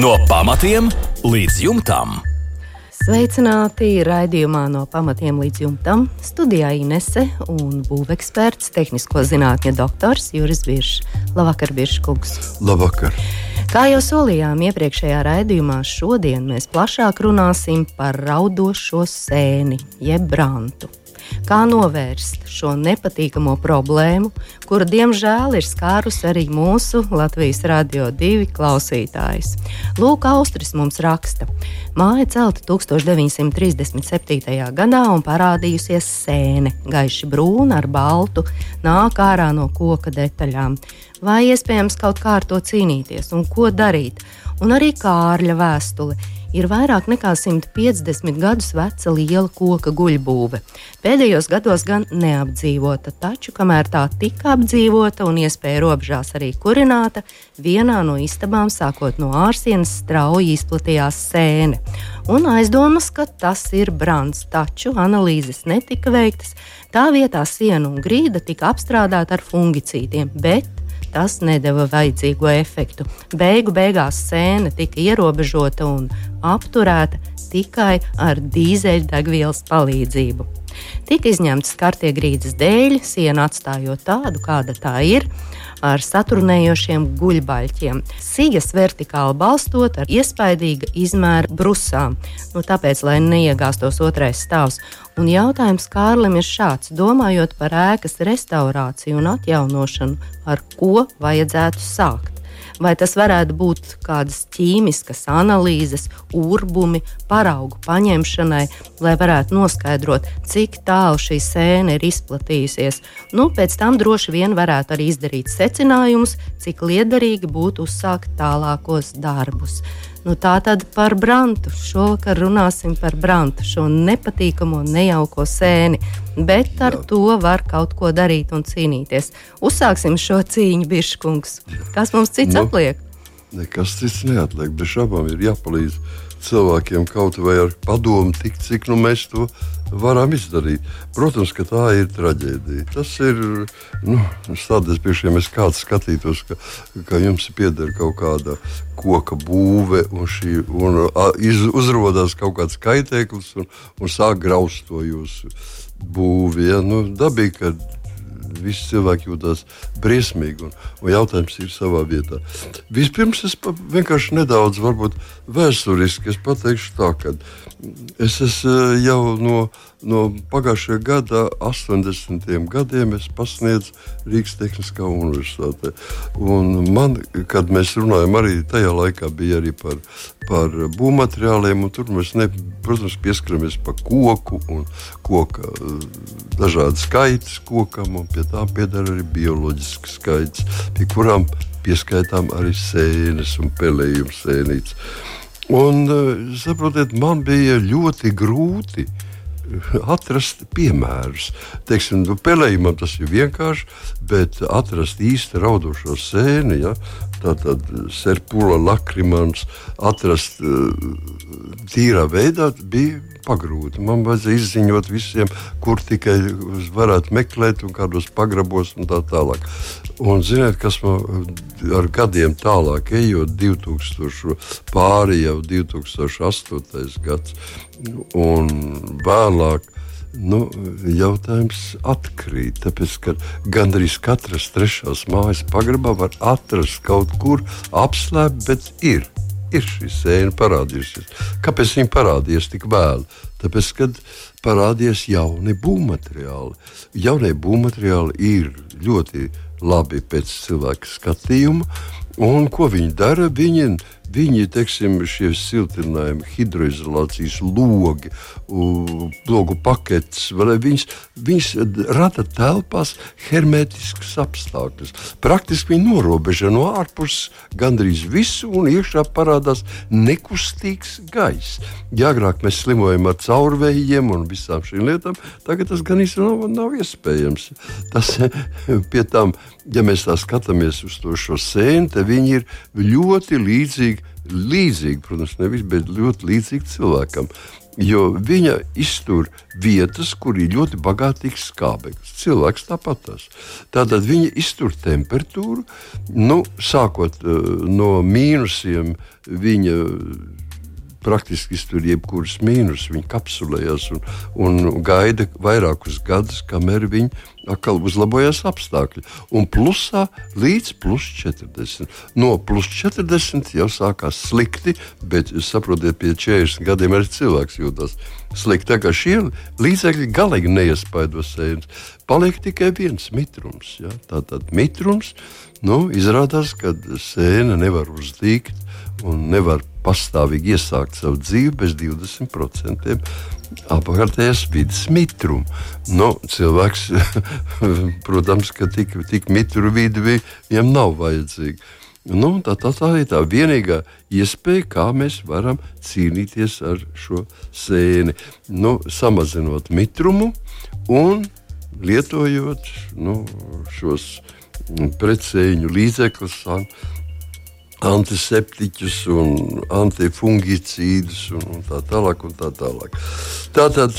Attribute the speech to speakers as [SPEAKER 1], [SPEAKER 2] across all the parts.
[SPEAKER 1] No pamatiem līdz jumtam.
[SPEAKER 2] Sveicināti raidījumā no pamatiem līdz jumtam. Studijā Inese un būveksperts, tehnisko zinātņu doktors Juris Biršs. Labvakar, Birškungs!
[SPEAKER 3] Labvakar!
[SPEAKER 2] Kā jau solījām iepriekšējā raidījumā, šodien mēs plašāk runāsim par raudošo sēni, jeb brantu. Kā novērst šo nepatīkamo problēmu, kura diemžēl ir skārusi arī mūsu Latvijas radio divi klausītājus. Lūk, Austris mums raksta. Māja celta 1937. gadā un parādījusies sēne, gaiši brūna ar baltu, nāk ārā no koka detaļām. Vai iespējams kaut kā ar to cīnīties un ko darīt? Un arī Kārļa vēstule ir vairāk nekā 150 gadus veca liela koka guļbūve. Pēdējos gados gan neapdzīvota, taču kamēr tā tika apdzīvota un iespēja robežās arī kurināta, vienā no istabām sākot no ārsienas strauji izplatījās sēne. Un aizdomas, ka tas ir brands, taču analīzes netika veiktas. Tā vietā siena un grīda tika apstrādāta ar fungicīdiem, bet tas nedeva vajadzīgo efektu. Beigu beigās sēne tika ierobežota un apturēta tikai ar dīzeļdegvielas palīdzību. Tika izņemtas kartie grīdas dēļ, siena atstājot tādu, kāda tā ir, ar saturnējošiem guļbaļķiem. Sijas vertikāli balstot ar iespaidīga izmēra brusām, nu, tāpēc, lai neiegāstos otrais stāvs. Un jautājums Kārlim ir šāds: domājot par ēkas restaurāciju un atjaunošanu, ar ko vajadzētu sākt? vai tas varētu būt kādas ķīmiskas analīzes, urbumi, paraugu paņemšanai, lai varētu noskaidrot, cik tālu šī sēne ir izplatījusies. Nu, pēc tam droši vien varētu arī izdarīt secinājumus, cik liederīgi būtu uzsākt tālākos darbus. Nu, tā tad par brantu. Šovakar runāsim par brantu, šo nepatīkamo, nejauko sēni. Bet ar Jā. to var kaut ko darīt un cīnīties. Uzsāksim šo cīņu, Biržkungs. Kas mums cits nu, atliek?
[SPEAKER 3] Nekas cits neatliek. Bez šaubām ir jāpalīdz cilvēkiem kaut vai ar padomu, tik cik nu, mēs to varam izdarīt. Protams, ka tā ir traģēdija. Tas ir nu, pie šiem es kāds skatītos, ka, ka jums pieder kaut kāda koka būve, un, šī, un a, iz, uzrādās kaut kāds kaitēklis, un, un sāk graust to jūsu būvi. Ja? Nu, dabīgi, ka visi cilvēki jūtas briesmīgi, un, un jautājums ir savā vietā. Vispirms es vienkārši nedaudz vēsturiski pateikšu tā, ka es esmu eh, jau no, no pagājušā gada, 80. gadiem, pasniedzu Rīgas Tehniskā universitātē. Un man, kad mēs runājam, arī tajā laikā bija arī par, par būvmateriāliem, un tur mēs, ne, protams, pieskaramies pa koku un koka dažādi skaits kokam, un pie tā piedara arī bioloģisks skaits, pie kurām pieskaitām arī sēnes un pelējumu sēnītes. Un, saprotiet, man bija ļoti grūti atrast piemērus. Teiksim, nu, pelējumam tas ir vienkārši, bet atrast īsti raudošo sēni, ja, tātad serpula lakrimans, atrast uh, tīrā veidā bija pagrūti. Man vajadzēja izziņot visiem, kur tikai varētu meklēt, un kādos pagrabos un tā tālāk. Un ziniet, kas man ar gadiem tālāk, ejot 2000 pāri jau 2008. gads un vēlāk. Nu, jautājums atkrīt, tāpēc ka gandrīz katras trešās mājas pagrabā var atrast kaut kur apslēpt, bet ir ir šī sēne parādījusies. Kāpēc viņa parādījās tik vēlu? Tāpēc, kad parādījās jauni būvmateriāli. Jaunie būvmateriāli ir ļoti labi pēc cilvēka skatījuma, un ko viņi dara? Viņi Viņi, teiksim, šie siltinājumi, hidroizolācijas logi, logu paketes, viņas, viņas rada telpās hermetiskus apstākļus. Praktiski viņi norobežo no ārpuses gandrīz visu, un iekšā parādās nekustīgs gaiss. Ja agrāk mēs slimojam ar caurvējiem un visām šīm lietām, tagad tas gan īstenībā nav, nav iespējams. Tas pie tam, ja mēs tā skatāmies uz to sēni, tad viņi ir ļoti līdzīgi līdzīgi, protams, nevis, bet ļoti līdzīgi cilvēkam. Jo viņa iztur vietas, kur ir ļoti bagātīgs skābeklis. Cilvēks tāpat tas. Tātad viņa iztur temperatūru, nu, sākot uh, no mīnusiem, viņa praktiski tur jebkuras mīnus, viņi kapsulējas un, un gaida vairākus gadus, kamēr viņi atkal uzlabojas apstākļi. Un plusā līdz plus 40. No plus 40 jau sākās slikti, bet saprotiet, pie 40 gadiem arī cilvēks jūtas slikti. Tā kā šie līdzekļi galīgi neiespaido sēnes. Paliek tikai viens mitrums. Ja? Tātad mitrums nu, izrādās, ka sēne nevar uzdīgt un nevar pastāvīgi iesākt savu dzīvi bez 20% apkārtējās vidas mitrumu. Nu, cilvēks, protams, ka tik, tik mitru vidi viņam nav vajadzīga. Nu, tā, tā, tā ir tā vienīgā iespēja, kā mēs varam cīnīties ar šo sēni. Nu, samazinot mitrumu un lietojot nu, šos precēņu līdzekļus, antiseptiķus un antifungicīdus un, un tā tālāk. Un tā tālāk. Tātad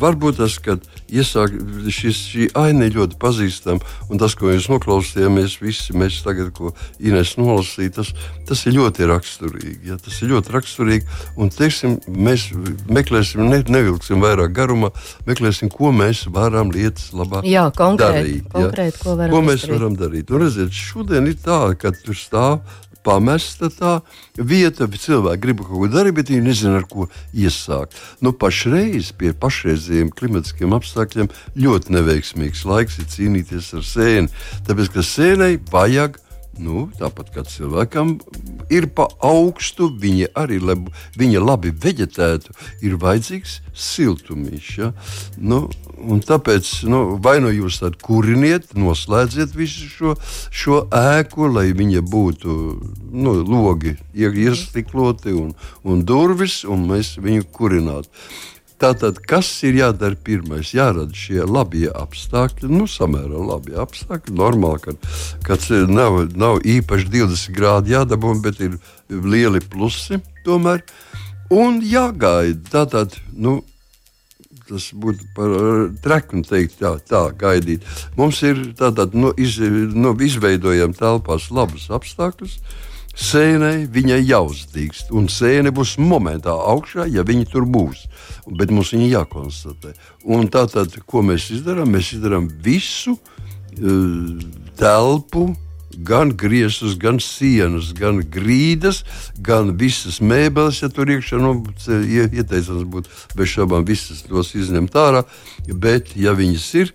[SPEAKER 3] varbūt tas, ka iesāk, šis, šī aina ļoti pazīstama, un tas, ko mēs noklausījāmies, visi mēs tagad, ko Ines nolasīja, tas, tas ir ļoti raksturīgi. Ja? Tas ir ļoti raksturīgi, un teiksim, mēs meklēsim, ne, nevilksim vairāk garumā, meklēsim, ko mēs varam lietas labāk
[SPEAKER 2] Jā, konkrēt,
[SPEAKER 3] darīt.
[SPEAKER 2] Konkrēt,
[SPEAKER 3] ja?
[SPEAKER 2] ko, varam
[SPEAKER 3] ko mēs
[SPEAKER 2] izdarīt.
[SPEAKER 3] varam darīt. Un redziet, šodien ir tā, ka tur stāv pamesta tā vieta, cilvēki grib kaut ko darīt, bet viņi nezina, ar ko iesākt. Nu, pašreiz pie pašreizējiem klimatiskiem apstākļiem ļoti neveiksmīgs laiks ir cīnīties ar sēni. Tāpēc, ka sēnei vajag Nu, tāpat kā cilvēkam ir pa augstu, viņa arī labi, viņa labi veģetētu, ir vajadzīgs siltumīšs. Ja? Nu, tāpēc nu, vai nu jūs tad kuriniet, noslēdziet visu šo, šo ēku, lai viņa būtu nu, logi iestikloti un, un durvis, un mēs viņu kurinātu. Tātad, kas ir jādara pirmais? Jārada šie labie apstākļi, nu, samērā labi apstākļi. Normāli, ka kad nav, nav īpaši 20 grādi jādabū, bet ir lieli plusi tomēr. Un jāgaida. Tātad, nu, tas būtu par treknu teikt, tā, tā gaidīt. Mums ir tātad, nu, iz, nu, izveidojam telpās labus apstākļus Sēnei viņai jāuzdīgst, un sēne būs momentā augšā, ja viņi tur būs. Bet mums viņa jākonstatē. Un tātad, ko mēs darām? Mēs darām visu uh, telpu, gan griezus, gan sienas, gan grīdas, gan visas mēbeles, ja tur iekšā nu, ieteicams būtu bez šaubām visas tos izņemt ārā. Bet, ja viņas ir,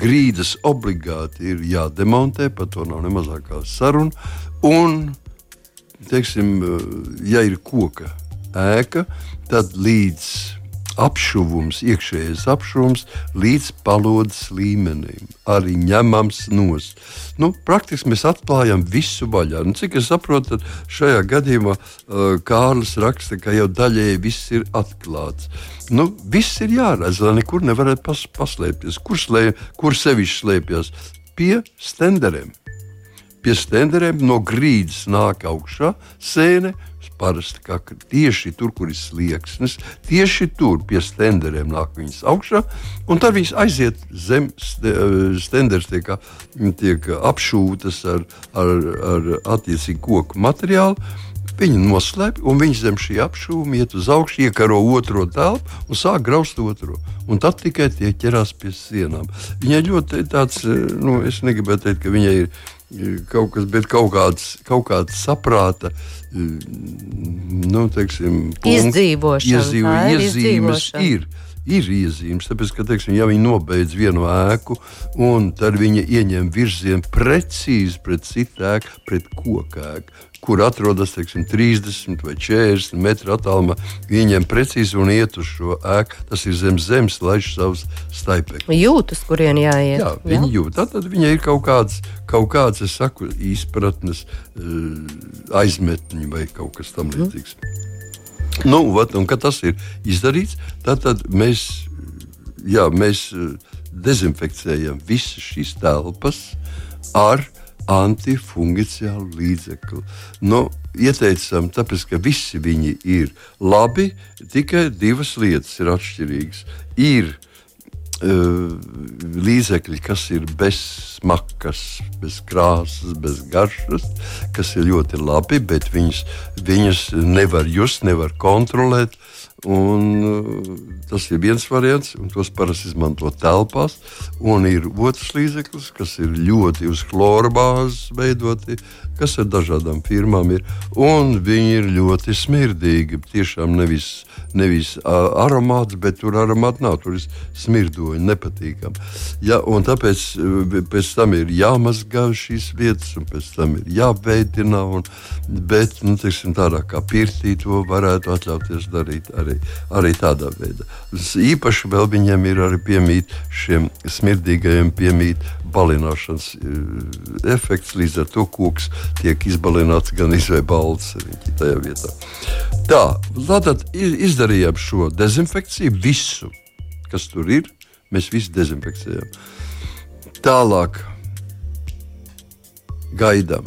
[SPEAKER 3] grīdas obligāti ir jādemontē, par to nav ne mazākā saruna. Un teiksim, ja ir koka ēka, tad līdz apšuvums, iekšējais apšuvums līdz palodzes līmenim arī ņemams nost. Nu, praktiski mēs atklājam visu vaļā. Nu, cik es saprotu, tad šajā gadījumā uh, Kārlis raksta, ka jau daļēji viss ir atklāts. Nu, viss ir jāredz, lai nekur nevarētu pas, paslēpties. Kur, slē, kur sevišķi slēpjas? Pie stenderiem pie stenderiem no grīdas nāk augšā sēne. Parasti kā tieši tur, kur ir slieksnis, tieši tur pie stenderiem nāk viņas augšā, un tad viņas aiziet zem stenders, tiek, tiek apšūtas ar, ar, ar attiecīgu koku materiālu. Viņi noslēpj, un viņi zem šī apšūma iet uz augšu, iekaro otro telpu un sāk graust otro. Un tad tikai tie ķerās pie sienām. Viņai ļoti tāds, nu, es negribētu teikt, ka viņai ir kaut kas, bet kaut kāds, kaut kāds saprāta. Nu, teiksim,
[SPEAKER 2] punkts, izdzīvošana,
[SPEAKER 3] izdzīvo,
[SPEAKER 2] ir
[SPEAKER 3] iezīmes ir. Ir iezīmes, tāpēc, ka, teiksim, ja viņi nobeidz vienu ēku, un tad viņi ieņem virzienu precīzi pret citu ēku, pret koku ēku, kur atrodas teiksim, 30 vai 40 metru attālumā. Viņiem precīzi un iet uz šo ēku. Tas ir zem zemes, laiž savus staipekļus.
[SPEAKER 2] Jūtas, kurien jāiet.
[SPEAKER 3] Jā, viņi jā? jūt. Tad, viņai ir kaut kāds, kaut kāds es saku, izpratnes aizmetņi vai kaut kas tam mhm. līdzīgs. Mm. Nu, vat, un, kad tas ir izdarīts, tad, tad mēs, jā, mēs dezinfekcijam visas šīs telpas ar antifungiciālu līdzekli. Nu, ieteicam, tāpēc, ka visi viņi ir labi, tikai divas lietas ir atšķirīgas. Ir uh, līdzekļi, kas ir bez smakas, bez krāsas, bez garšas, kas ir ļoti labi, bet viņas, viņas nevar just, nevar kontrolēt. Un, uh, tas ir viens variants, un tos parasti izmanto telpās. Un ir otrs līdzeklis, kas ir ļoti uz chlora bāzes veidoti, kas ar dažādām firmām ir. Un viņi ir ļoti smirdīgi. Tiešām nevis, nevis aromāts, bet tur aromāts nav. Tur ir smirdoņi, nepatīkami. Ja, tāpēc uh, pēc tam ir jāmazgā šīs vietas, un pēc tam ir jāveidina. Un, bet nu, teiksim, tādā kā pirtī to varētu atļauties darīt. Arī arī, tādā veidā. Īpaši vēl viņiem ir arī piemīt šiem smirdīgajiem piemīt balināšanas eh, efekts. Līdz ar to koks tiek izbalināts gan izvēle balts tajā vietā. Tā, tad izdarījām šo dezinfekciju, visu, kas tur ir. Mēs visi dezinficējam. Tālāk gaidām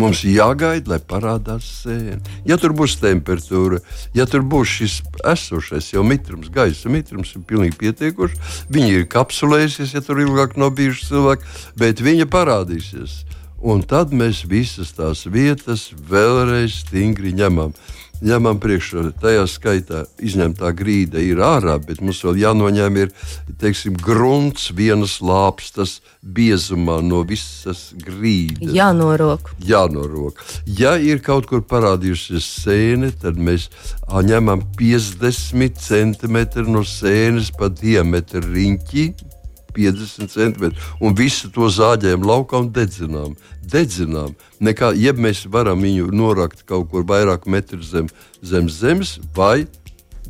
[SPEAKER 3] Mums jāgaida, lai parādās sēne. Ja tur būs temperatūra, ja tur būs šis esošais jau mitrums, gaisa mitrums ir pilnīgi pietiekošs, viņi ir kapsulējušies, ja tur ilgāk nav bijuši cilvēki, bet viņa parādīsies. Un tad mēs visas tās vietas vēlreiz stingri ņemam ņemam priekšā. Tajā skaitā izņemtā grīda ir ārā, bet mums vēl jānoņem ir, teiksim, grunts vienas lāpstas biezumā no visas grīdas.
[SPEAKER 2] Jānorok.
[SPEAKER 3] Jānorok. Ja ir kaut kur parādījusies sēne, tad mēs ņemam 50 centimetru no sēnes pa diametru riņķi 50 centimetri, un visu to zāģējam laukā un dedzinām. dedzinām. Nekā, jeb mēs varam viņu norakt kaut kur vairāk metru zem, zem zemes vai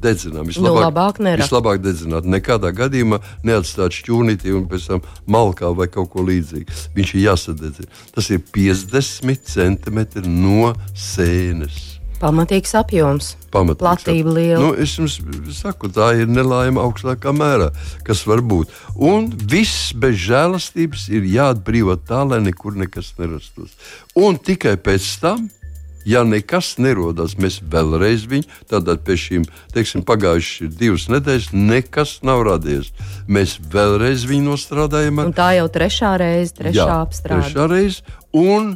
[SPEAKER 3] dedzinām.
[SPEAKER 2] Vislabāk, nu, labāk
[SPEAKER 3] vislabāk dedzināt. Nekādā gadījumā neatstāt šķūnīti un pēc tam malkā vai kaut ko līdzīgu. Viņš ir jāsadedzina. Tas ir 50 centimetri no sēnes.
[SPEAKER 2] Pamatīgs apjoms.
[SPEAKER 3] Pamatīgs
[SPEAKER 2] Platība liela.
[SPEAKER 3] Nu, es jums saku, tā ir nelaime augstākā mērā, kas var būt. Un viss bez žēlastības ir jāatbrīvo tā, lai nekur nekas nerastos. Un tikai pēc tam ja nekas nerodas, mēs vēlreiz viņu, tad pēc šīm, teiksim, pagājušas divas nedēļas, nekas nav radies. Mēs vēlreiz viņu nostrādājam.
[SPEAKER 2] Ar... Un tā jau trešā reize, trešā apstrāde.
[SPEAKER 3] Trešā reize, un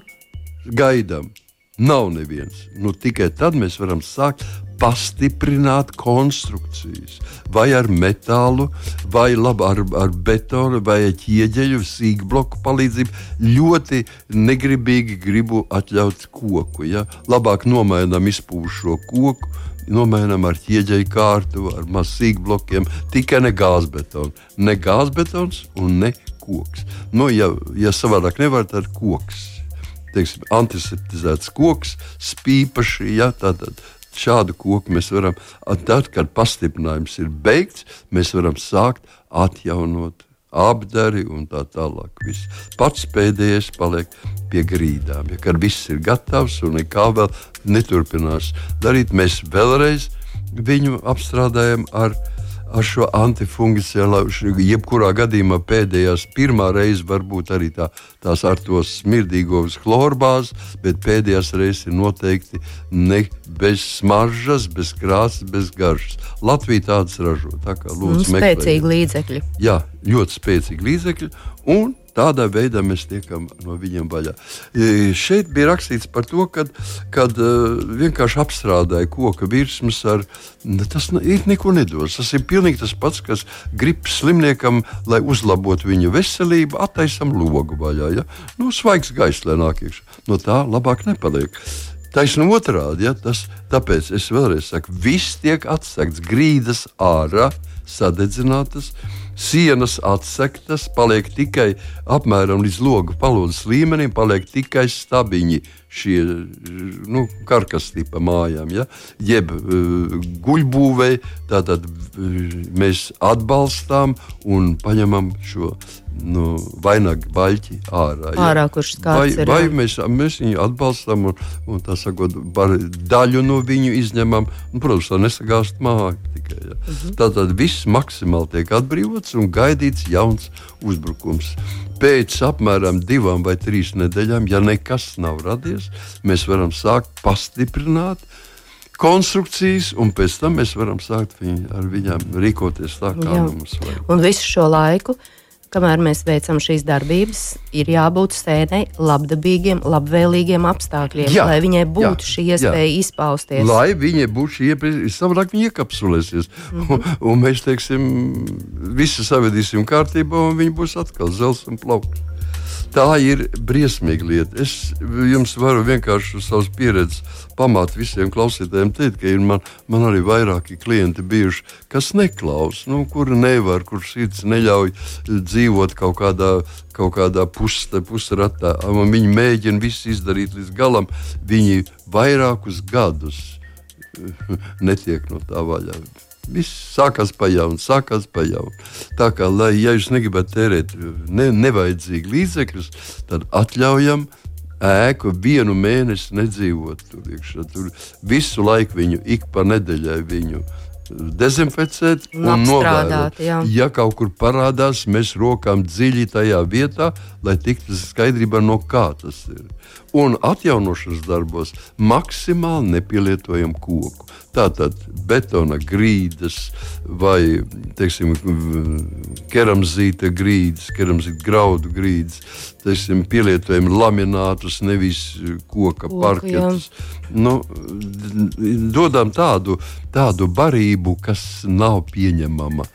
[SPEAKER 3] gaidām. Nav neviens. Nu, tikai tad mēs varam sākt pastiprināt konstrukcijas. Vai ar metālu, vai labi, ar, ar betonu, vai ar ķieģeļu, sīkbloku palīdzību. Ļoti negribīgi gribu atļaut koku. Ja? Labāk nomainām izpūšo koku. Nomainām ar ķieģeļu kārtu, ar maziem blokiem, tikai ne gāzbetonu. Ne gāzbetons un ne koks. Nu, ja, ja savādāk nevar, tad koks teiksim, antiseptizēts koks, spīpaši. Ja, tātad, Šādu koku mēs varam, tad, kad pastiprinājums ir beigts, mēs varam sākt atjaunot apdari un tā tālāk. Viss. Pats pēdējais paliek pie grīdām. Ja, kad viss ir gatavs un nekā vēl neturpinās darīt, mēs vēlreiz viņu apstrādājam ar viņu ar šo antifungiciālo, jebkurā gadījumā pēdējās, pirmā reize varbūt arī tā, tās ar to smirdīgo uz chlorbāzi, bet pēdējās reizes ir noteikti ne bez smaržas, bez krāsas, bez garšas. Latvija tādas ražo. Tā kā lūdzu,
[SPEAKER 2] spēcīgi līdzekļi.
[SPEAKER 3] Jā, ļoti spēcīgi līdzekļi. Un Tādā veidā mēs tiekam no viņiem vaļā. E, šeit bija rakstīts par to, ka kad, uh, vienkārši apstrādāja koka virsmas ar. Tas neko nedos. Tas ir pilnīgi tas pats, kas grib slimniekam, lai uzlabotu viņa veselību, attaisam logu vaļā. Ja? Nu, svaigs gaiss, lai nāk iekšā. No tā labāk nepaliek. Taisnība otrādi, ja, tas, tāpēc es vēlreiz saku, viss tiek atsegts, grīdas ārā, sadedzinātas, sienas atsektas, paliek tikai apmēram līdz logu palodas līmenim, paliek tikai stabiņi šie nu, karkas tipa mājām, ja? jeb uh, guļbūvēji. Tātad uh, mēs atbalstām un paņemam šo nu, vainagu baļķi ārā.
[SPEAKER 2] Ja? Ārā, kurš vai,
[SPEAKER 3] ir, vai mēs, mēs viņu atbalstam un, un tā sakot, daļu no viņu izņemam. Un, protams, tā nesagāst māju tikai. Ja? Uh -huh. Tātad viss maksimāli tiek atbrīvots un gaidīts jauns uzbrukums. Pēc apmēram divām vai trīs nedēļām, ja nekas nav radies, mēs varam sākt pastiprināt konstrukcijas, un pēc tam mēs varam sākt viņu, ar viņām rīkoties tā, kā
[SPEAKER 2] Jā.
[SPEAKER 3] mums vajag.
[SPEAKER 2] Un visu šo laiku, kamēr mēs veicam šīs darbības, ir jābūt sēnei labdabīgiem, labvēlīgiem apstākļiem,
[SPEAKER 3] Jā,
[SPEAKER 2] lai viņai būtu
[SPEAKER 3] jā,
[SPEAKER 2] šī iespēja
[SPEAKER 3] jā.
[SPEAKER 2] izpausties.
[SPEAKER 3] Lai viņai būtu šī iespēja, savādāk viņa iekapsulēsies. Mm -hmm. un, un mēs teiksim, visu savedīsim kārtībā, un viņi būs atkal zelts un plauks. Tā ir briesmīga lieta. Es jums varu vienkārši uz savas pieredzes pamāt visiem klausītājiem teikt, ka man, man arī vairāki klienti bijuši, kas neklaus, nu, kur nevar, kur sirds neļauj dzīvot kaut kādā, kaut kādā pusē, pusratā. Viņi mēģina visu izdarīt līdz galam. Viņi vairākus gadus netiek no tā vaļā. Viss sākās pa jaunu, sākās pa jaunu. Tā kā, lai, ja jūs negribat tērēt ne, nevajadzīgi līdzekļus, tad atļaujam ēku vienu mēnesi nedzīvot tur iekšā. Tur visu laiku viņu ik pa nedēļai viņu dezinficēt
[SPEAKER 2] Un
[SPEAKER 3] novērot. Ja kaut kur parādās, mēs rokām dziļi tajā vietā, lai tiktu skaidrībā, no kā tas ir. Un atjaunošanas darbos maksimāli nepielietojam koku. Tātad betona grīdas vai teiksim, keramzīta grīdas, keramzīta graudu grīdas. Teiksim, pielietojam laminātus, nevis koka
[SPEAKER 2] Koku,
[SPEAKER 3] parketus. Nu, dodam tādu, tādu barību, kas nav pieņemama.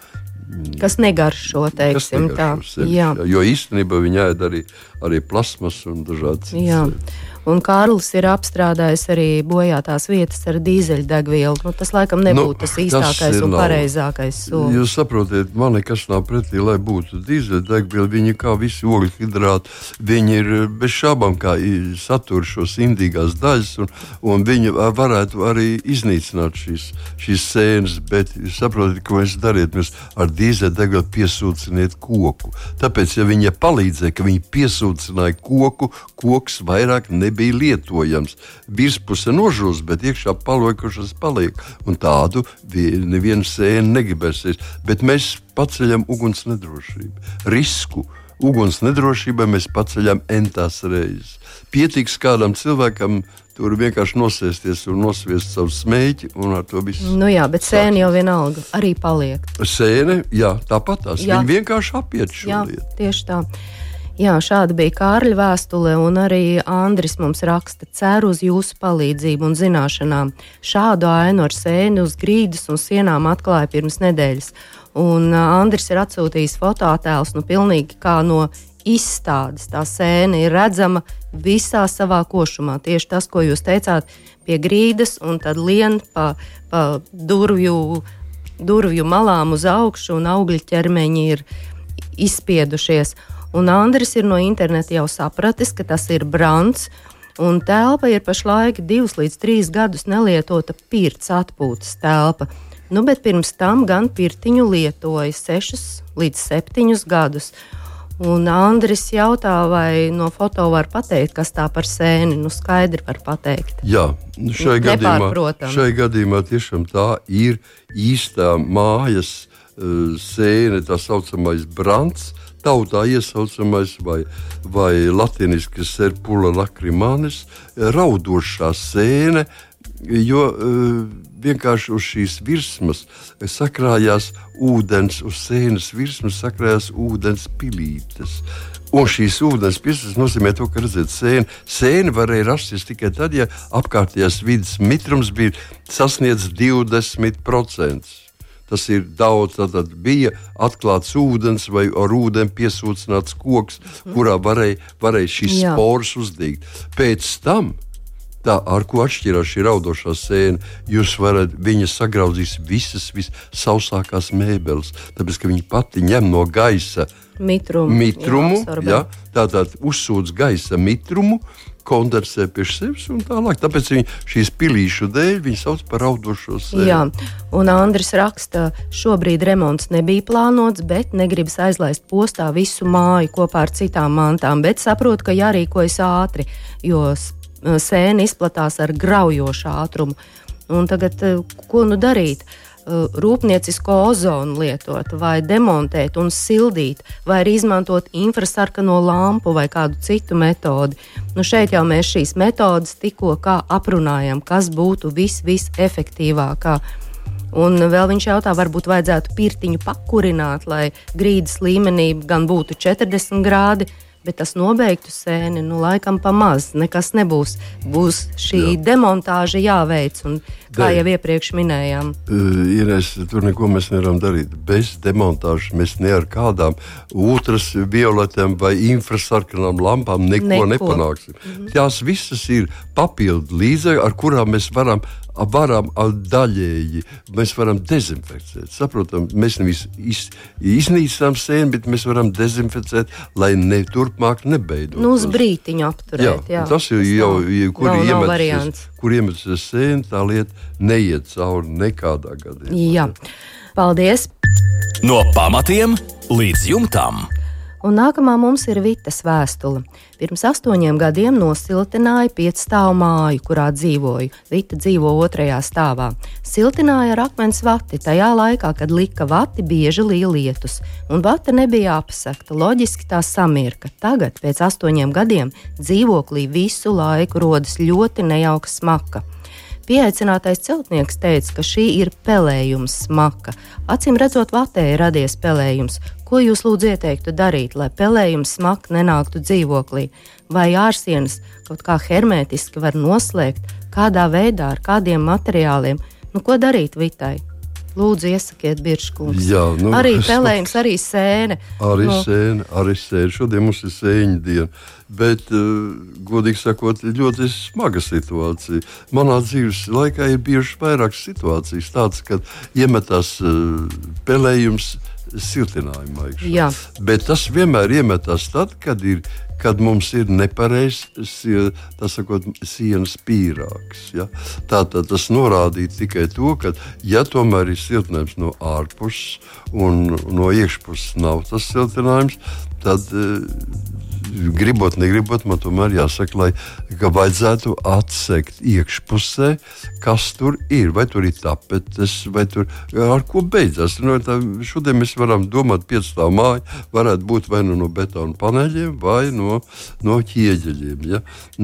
[SPEAKER 2] Kas negaršo,
[SPEAKER 3] Kas
[SPEAKER 2] teiksim tā.
[SPEAKER 3] negaršo
[SPEAKER 2] Jā.
[SPEAKER 3] jā. Jo īstenībā viņa ēd arī, arī plasmas un dažādas citas.
[SPEAKER 2] Un Kārlis ir apstrādājis arī bojātās vietas ar dīzeļdegvielu. Nu, tas laikam nebūtu
[SPEAKER 3] Nu,
[SPEAKER 2] tas
[SPEAKER 3] tas
[SPEAKER 2] īstākais
[SPEAKER 3] ir
[SPEAKER 2] un
[SPEAKER 3] nav.
[SPEAKER 2] pareizākais solis.
[SPEAKER 3] Jūs saprotat, man nekas nav pretī, lai būtu dīzeļdegviela. Viņi kā visi ogļu hidrāti, viņi ir bez šābām, kā satur šos indīgās daļas, un, un viņi varētu arī iznīcināt šīs, šīs sēnes. Bet jūs saprotat, ko mēs dariet? Mēs ar dīzeļdegvielu piesūciniet koku. Tāpēc, ja viņi palīdzēja, ka viņi piesūcināja koku, koks vairāk nebija lietojams. Virspuse nožūs, bet iekšā palikošas paliek. Un tādu vi- neviena sēne negribēsies. Bet mēs paceļam uguns nedrošību, risku. Uguns nedrošībai mēs paceļam entās reizes. Pietiks kādam cilvēkam tur vienkārši nosēsties un nosviest savu smēķi, un ar to viss.
[SPEAKER 2] Nu jā, bet sēne jau vienalga arī paliek.
[SPEAKER 3] Sēne, jā, tāpat tās.
[SPEAKER 2] Jā.
[SPEAKER 3] Viņi vienkārši apiet šo
[SPEAKER 2] Jā,
[SPEAKER 3] lietu.
[SPEAKER 2] tieši tā. Jā, šāda bija Kārļa vēstule, un arī Andris mums raksta, ceru uz jūsu palīdzību un zināšanām. Šādu ainu ar sēni uz grīdas un sienām atklāja pirms nedēļas. Un Andris ir atsūtījis fototēlus, nu, pilnīgi kā no izstādes. Tā sēne ir redzama visā savā košumā. Tieši tas, ko jūs teicāt, pie grīdas un tad lien pa, pa durvju, durvju malām uz augšu, un augļu ķermeņi ir izspiedušies. Un Andris ir no interneta jau sapratis, ka tas ir brands. Un telpa ir pašlaik divus līdz trīs gadus nelietota pirts atpūtas telpa. Nu, bet pirms tam gan pirtiņu lietoja sešus līdz septiņus gadus. Un Andris jautā, vai no foto var pateikt, kas tā par sēni. Nu, skaidri var pateikt.
[SPEAKER 3] Jā, nu šai gadījumā, šai gadījumā tiešām tā ir īstā mājas sēne, tā saucamais brants. Tautā iesaucamais vai, vai latviešu serpula lakrimānis, raudošā sēne, jo vienkārši uz šīs virsmas sakrājās ūdens, uz sēnes virsmas sakrājās ūdens pilītes. Un šīs ūdens pilsētas nozīmē to, ka redzēt, sēne, sēne varēja rasties tikai tad, ja apkārtējās vidas mitrums bija sasniedzis 20%. Tas ir daudz. Tad bija atklāts ūdens vai ar ūdeni piesūcināts koks, kurā varēja, varēja šīs
[SPEAKER 2] Jā.
[SPEAKER 3] sporas uzdīt. Pēc tam Tā, ar ko atšķirās šī raudošā sēne, jūs varat viņa sagraudzīs visas visausākās mēbeles, tāpēc ka viņa pati ņem no gaisa
[SPEAKER 2] Mitrumu.
[SPEAKER 3] mitrumu,
[SPEAKER 2] jā,
[SPEAKER 3] ja, tātad uzsūdz gaisa mitrumu, kondensē pie sevis un tālāk. Tāpēc viņi šīs pilīšu dēļ viņi sauc par raudošo sēni.
[SPEAKER 2] Jā, un Andris raksta, šobrīd remonts nebija plānots, bet negribas aizlaist postā visu māju kopā ar citām mantām, bet saprot, ka jārīkojas ātri, jo sēne izplatās ar graujošu ātrumu. Un tagad, eh, ko nu darīt? Uh, rūpniecisko ozonu lietot, vai demontēt un sildīt, vai arī izmantot infrasarkano lampu vai kādu citu metodi. Nu, šeit jau mēs šīs metodas tikko aprunājam, kas būtu vis, visefektīvākā. Un vēl viņš jautā, varbūt vajadzētu pirtiņu pakurināt, lai grīdas līmenī gan būtu 40 grādi, bet tas nobeigtu sēni, nu, laikam pamaz, nekas nebūs. Būs šī Jā. demontāža jāveic, un kā De, jau iepriekš minējām.
[SPEAKER 3] Uh, Ines, tur neko mēs nevaram darīt. Bez demontāžas mēs ne ar kādām otras violetām vai infrasarkanām lampām neko, neko. nepanāksim. Mm -hmm. Tās visas ir papildu līdzekļi, ar kurām mēs varam varam daļēji, mēs varam dezinficēt. Saprotam, mēs nevis iz, iznīcinām sēni, bet mēs varam dezinficēt, lai ne turpmāk nebeidzot.
[SPEAKER 2] Nu, uz brītiņu apturēt. Jā,
[SPEAKER 3] jā. Tas ir jau, kur iemetas, kur iemetas sēni, tā lieta neiet cauri nekādā gadījumā.
[SPEAKER 2] Jā, paldies!
[SPEAKER 1] No pamatiem līdz jumtam!
[SPEAKER 2] Un nākamā mums ir Vitas vēstule. Pirms astoņiem gadiem nosiltināja piecstāvu māju, kurā dzīvoju. Vita dzīvo otrajā stāvā. Siltināja ar akmens vati tajā laikā, kad lika vati bieži lietus, un vata nebija apsakta. Loģiski tā samirka. Tagad, pēc astoņiem gadiem, dzīvoklī visu laiku rodas ļoti nejauka smaka. Pieaicinātais celtnieks teica, ka šī ir pelējums smaka. Acīm redzot, vatē ir radies pelējums. Ko jūs lūdzu ieteiktu darīt, lai pelējums smaka nenāktu dzīvoklī? Vai ārsienas kaut kā hermētiski var noslēgt, kādā veidā, ar kādiem materiāliem? Nu, ko darīt Vitai? Lūdzu, iesakiet, Biržkungs. Jā, nu, arī pelējums, arī sēne.
[SPEAKER 3] Arī nu. sēne, arī sēne. Šodien mums ir sēņu diena. Bet, uh, godīgi sakot, ļoti smaga situācija. Manā dzīves laikā ir bijušas vairākas situācijas, tādas, kad iemetās uh, pelējums siltinājumā. Bet tas vienmēr iemetās tad, kad ir kad mums ir nepareizs sienas pīrāgs. Ja? Tātad tas norādīja tikai to, ka, ja tomēr ir siltinājums no ārpuses un no iekšpuses nav tas siltinājums, tad gribot, negribot, man tomēr jāsaka, lai, ka vajadzētu atsekt iekšpusē, kas tur ir. Vai tur ir tapetes, vai tur ar ko beidzas. Nu, tā, šodien mēs varam domāt, ka piecstāvā māja varētu būt vai nu no betona paneļiem, vai no, no ķieģeļiem. Ja?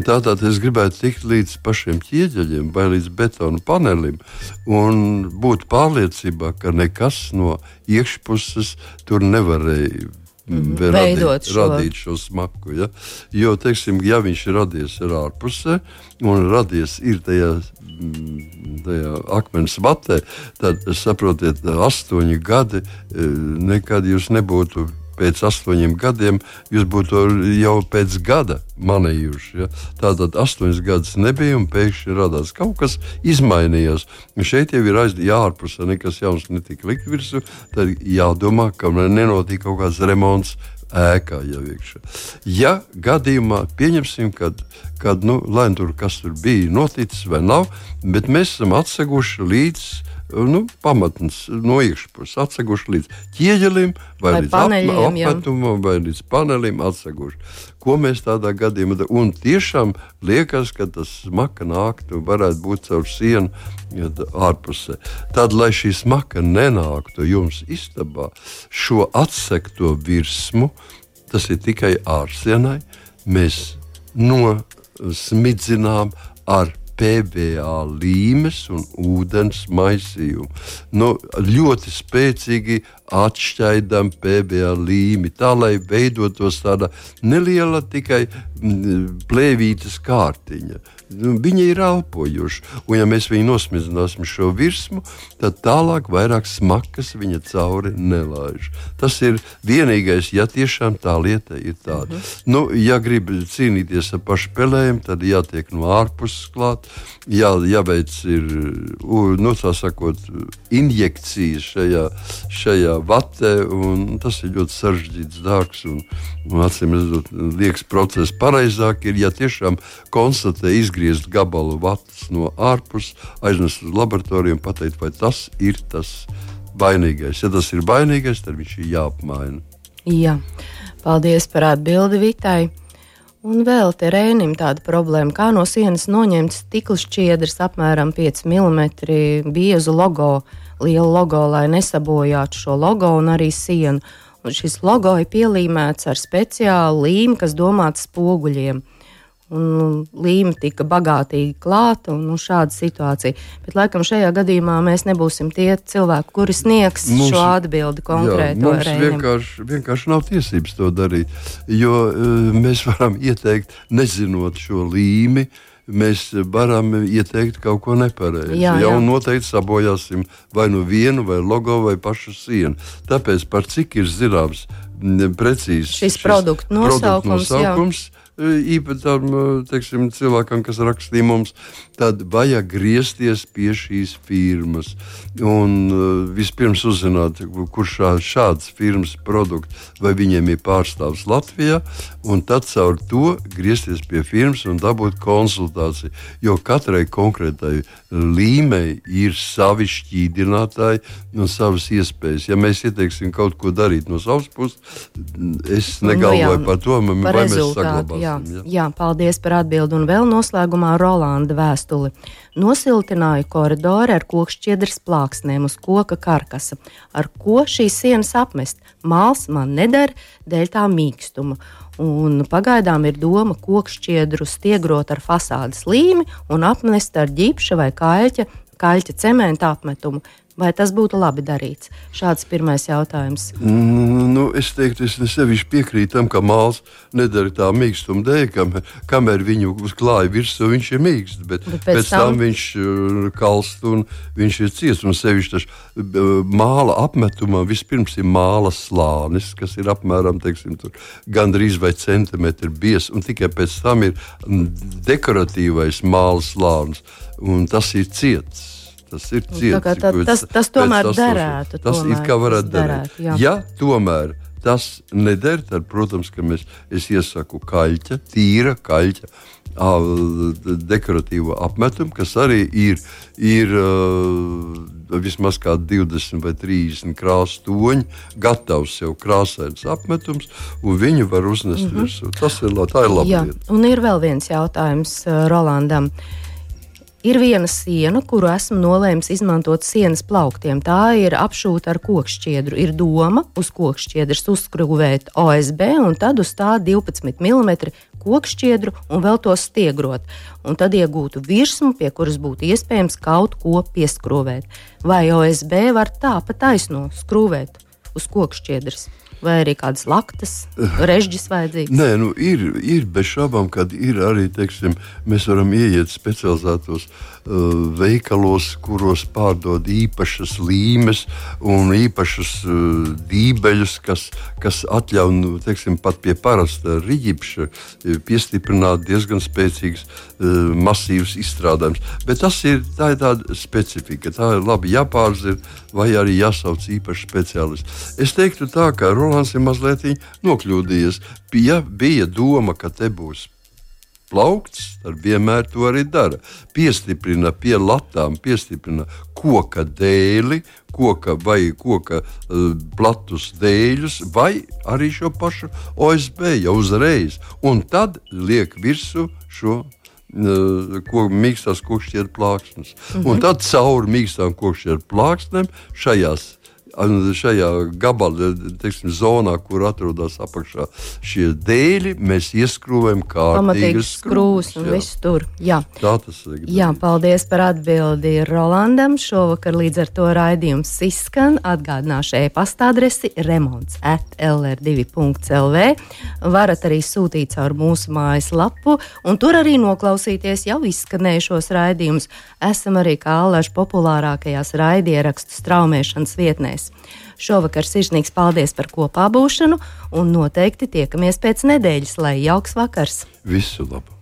[SPEAKER 3] Tātad es gribētu tikt līdz pašiem ķieģeļiem vai līdz betona panelim un būt pārliecībā, ka nekas no iekšpuses tur nevarēja
[SPEAKER 2] Mm veidot
[SPEAKER 3] radīt, šo. radīt šo smaku. Ja? Jo, teiksim, ja viņš ir radies ar ārpusē un radies ir tajā, mm, tajā akmens vatē, tad saprotiet, astoņi gadi e, nekad jūs nebūtu pēc astoņiem gadiem jūs būtu jau pēc gada manījuši. Ja? Tātad astoņas gadus nebija un pēkšņi radās kaut kas izmainījās. Un šeit jau ir ārpusē, nekas jauns netika likt virsū. Tad jādomā, ka nenotiek kaut kāds remonts ēkā jau iekšā. Ja gadījumā pieņemsim, kad, kad nu, lai tur kas tur bija noticis vai nav, bet mēs esam atseguši līdz nu, pamatnes no iekšpuses atseguši līdz ķieģelim, vai, vai līdz paneļiem, apatumam, vai līdz panelim atseguši. Ko mēs tādā gadījumā darām? Un tiešām liekas, ka tas smaka nāktu, varētu būt caur sienu ja, ārpusē. Tad, lai šī smaka nenāktu jums istabā, šo atsekto virsmu, tas ir tikai ārsienai, mēs nosmidzinām ar PVA līmes un ūdens maisījumu. Nu, ļoti spēcīgi atšķaidām PVA līmi, tā lai veidotos tāda neliela tikai plēvītas kārtiņa. Nu, viņi ir elpojuši. Un, ja mēs viņu nosmidzināsim šo virsmu, tad tālāk vairāk smakas viņa cauri nelaiž. Tas ir vienīgais, ja tiešām tā lieta ir tāda. -hmm. nu, ja grib cīnīties ar pašu pelēm, tad jātiek no ārpuses klāt, jā, jāveic ir, nu, sakot, injekcijas šajā, šajā vatē, un tas ir ļoti sarežģīts dārgs. Un, un, acīm redzot, liekas, process pareizāk ir, ja tiešām konstatē izglītību izgriezt gabalu vatus no ārpuses, aiznest uz laboratoriju un pateikt, vai tas ir tas vainīgais. Ja tas ir vainīgais, tad viņš ir jāapmaina.
[SPEAKER 2] Jā. Paldies par atbildi Vitai. Un vēl te rēnim tāda problēma, kā no sienas noņemt stikla šķiedras apmēram 5 mm biezu logo lielu logo, lai nesabojātu šo logo un arī sienu. Un šis logo ir pielīmēts ar speciālu līmu, kas domāts spoguļiem. Un līme tika bagātīgi klāta, un nu, šāda situācija. Bet, laikam, šajā gadījumā mēs nebūsim tie cilvēki, kuri sniegs mums, šo atbildi konkrēti.
[SPEAKER 3] Mums vienkārši, vienkārši nav tiesības to darīt, jo uh, mēs varam ieteikt, nezinot šo līmi. Mēs varam ieteikt kaut ko nepareizi. Jā, jā. jau noteikti sabojāsim vai nu vienu, vai logo, vai pašu sienu. Tāpēc, par cik ir zināms, precīzi
[SPEAKER 2] šis, šis produktu nosaukums, produktu
[SPEAKER 3] nosaukums īpašam teiksim, cilvēkam, kas rakstīja mums, tad vajag griezties pie šīs firmas. Un vispirms uzzināt, kurš šāds firmas produkts, vai viņiem ir pārstāvs Latvijā, un tad caur to griezties pie firmas un dabūt konsultāciju. Jo katrai konkrētai līmei ir savi šķīdinātāji un savas iespējas. Ja mēs ieteiksim kaut ko darīt no savas puses, es nu negalvoju nu, jā, par to, vai mēs saglabāsim
[SPEAKER 2] jā, jā. jā, paldies par atbildi. Un vēl noslēgumā Rolanda vēstuli. Nosiltināju koridoru ar kokšķiedras plāksnēm uz koka karkasa. Ar ko šīs sienas apmest? Māls man nedara dēļ tā mīkstuma. Un pagaidām ir doma kokšķiedru stiegrot ar fasādes līmi un apmest ar ģipša vai kaļķa, kaļķa cementa apmetumu. Vai tas būtu labi darīts? Šāds pirmais jautājums.
[SPEAKER 3] Mm, nu, es teiktu, es nesevišķi piekrītu tam, ka māls nedara tā mīkstuma dēļ, kam, kamēr viņu uzklāja virsū, viņš ir mīksts, bet, bet pēc, pēc tam, tam viņš uh, kalst un viņš ir ciets. Un sevišķi tas māla apmetumā vispirms ir māla slānis, kas ir apmēram teiksim, gandrīz vai centimetri biezs, un tikai pēc tam ir dekoratīvais māla slānis, un tas ir ciets. Tas ir ciets. Tā, tā,
[SPEAKER 2] tas, tas tomēr tas, derētu.
[SPEAKER 3] Tas tomēr, ir kā varētu darīt. Jā. Ja tomēr tas neder, tad, protams, ka mēs, es iesaku kaļķa, tīra kaļķa. Dekoratīvo apmetumu, kas arī ir, ir uh, vismaz 20 vai 30 krāsu toņi, gatavs jau krāsains apmetums, un viņu var uznest mm -hmm. virsū. Tas ir, tā ir labi.
[SPEAKER 2] Un ir vēl viens jautājums Rolandam. Uh, Ir viena siena, kuru esmu nolēmis izmantot sienas plauktiem. Tā ir apšūta ar kokšķiedru. Ir doma uz kokšķiedras uzskrūvēt OSB un tad uz tā 12 mm kokšķiedru un vēl to stiegrot. Un tad iegūtu virsmu, pie kuras būtu iespējams kaut ko pieskrūvēt. Vai OSB var tā pa taisno skrūvēt uz kokšķiedras? Vai arī kādas laktas, režģis vajadzīgs?
[SPEAKER 3] Nē, nu, ir, ir bez šaubām, ka ir arī, teiksim, mēs varam ieiet specializētos uh, veikalos, kuros pārdod īpašas līmes un īpašas uh, dībeļus, kas, kas atļauj, nu, teiksim, pat pie parasta riģipša piestiprināt diezgan spēcīgs uh, masīvs izstrādājums. Bet tas ir, tā ir tāda specifika, tā ir labi jāpārzina vai arī jāsauc īpašs speciālists. Es teiktu tā, ka Rolands ir mazliet nokļūdījies. Ja bija doma, ka te būs plaukts, tad vienmēr to arī dara. Piestiprina pie latām, piestiprina koka dēli, koka vai koka uh, platus dēļus, vai arī šo pašu OSB jau uzreiz. Un tad liek virsū šo ko mīkstās kokšķieru plāksnes. Mm -hmm. Un tad cauri mīkstām kokšķieru plāksnēm šajās šajā gabalā, teiksim, zonā, kur atrodas apakšā šie dēļi, mēs ieskrūvējam kārtīgas
[SPEAKER 2] skrūves un viss tur. Jā.
[SPEAKER 3] Tā tas ir.
[SPEAKER 2] Jā, paldies par atbildi Rolandam. Šovakar līdz ar to raidījums izskan. Atgādināšu e-pasta adresi remonts at lr2.lv. Varat arī sūtīt caur mūsu mājaslapu, un tur arī noklausīties jau izskanējušos raidījumus. Esam arī kā allaž populārākajās raidierakstu straumēšanas vietnēs. Šovakar sirsnīgs paldies par kopā būšanu un noteikti tiekamies pēc nedēļas, lai jauks vakars.
[SPEAKER 3] Visu labu!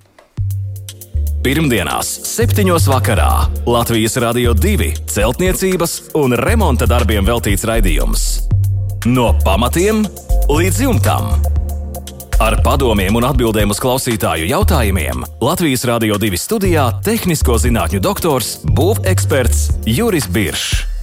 [SPEAKER 1] Pirmdienās, 7. vakarā Latvijas Rādio 2 celtniecības un remonta darbiem veltīts raidījums. No pamatiem līdz jumtam. Ar padomiem un atbildēm uz klausītāju jautājumiem Latvijas Rādio 2 studijā - tehnisko zinātņu doktors, būveksperts Juris Biršs.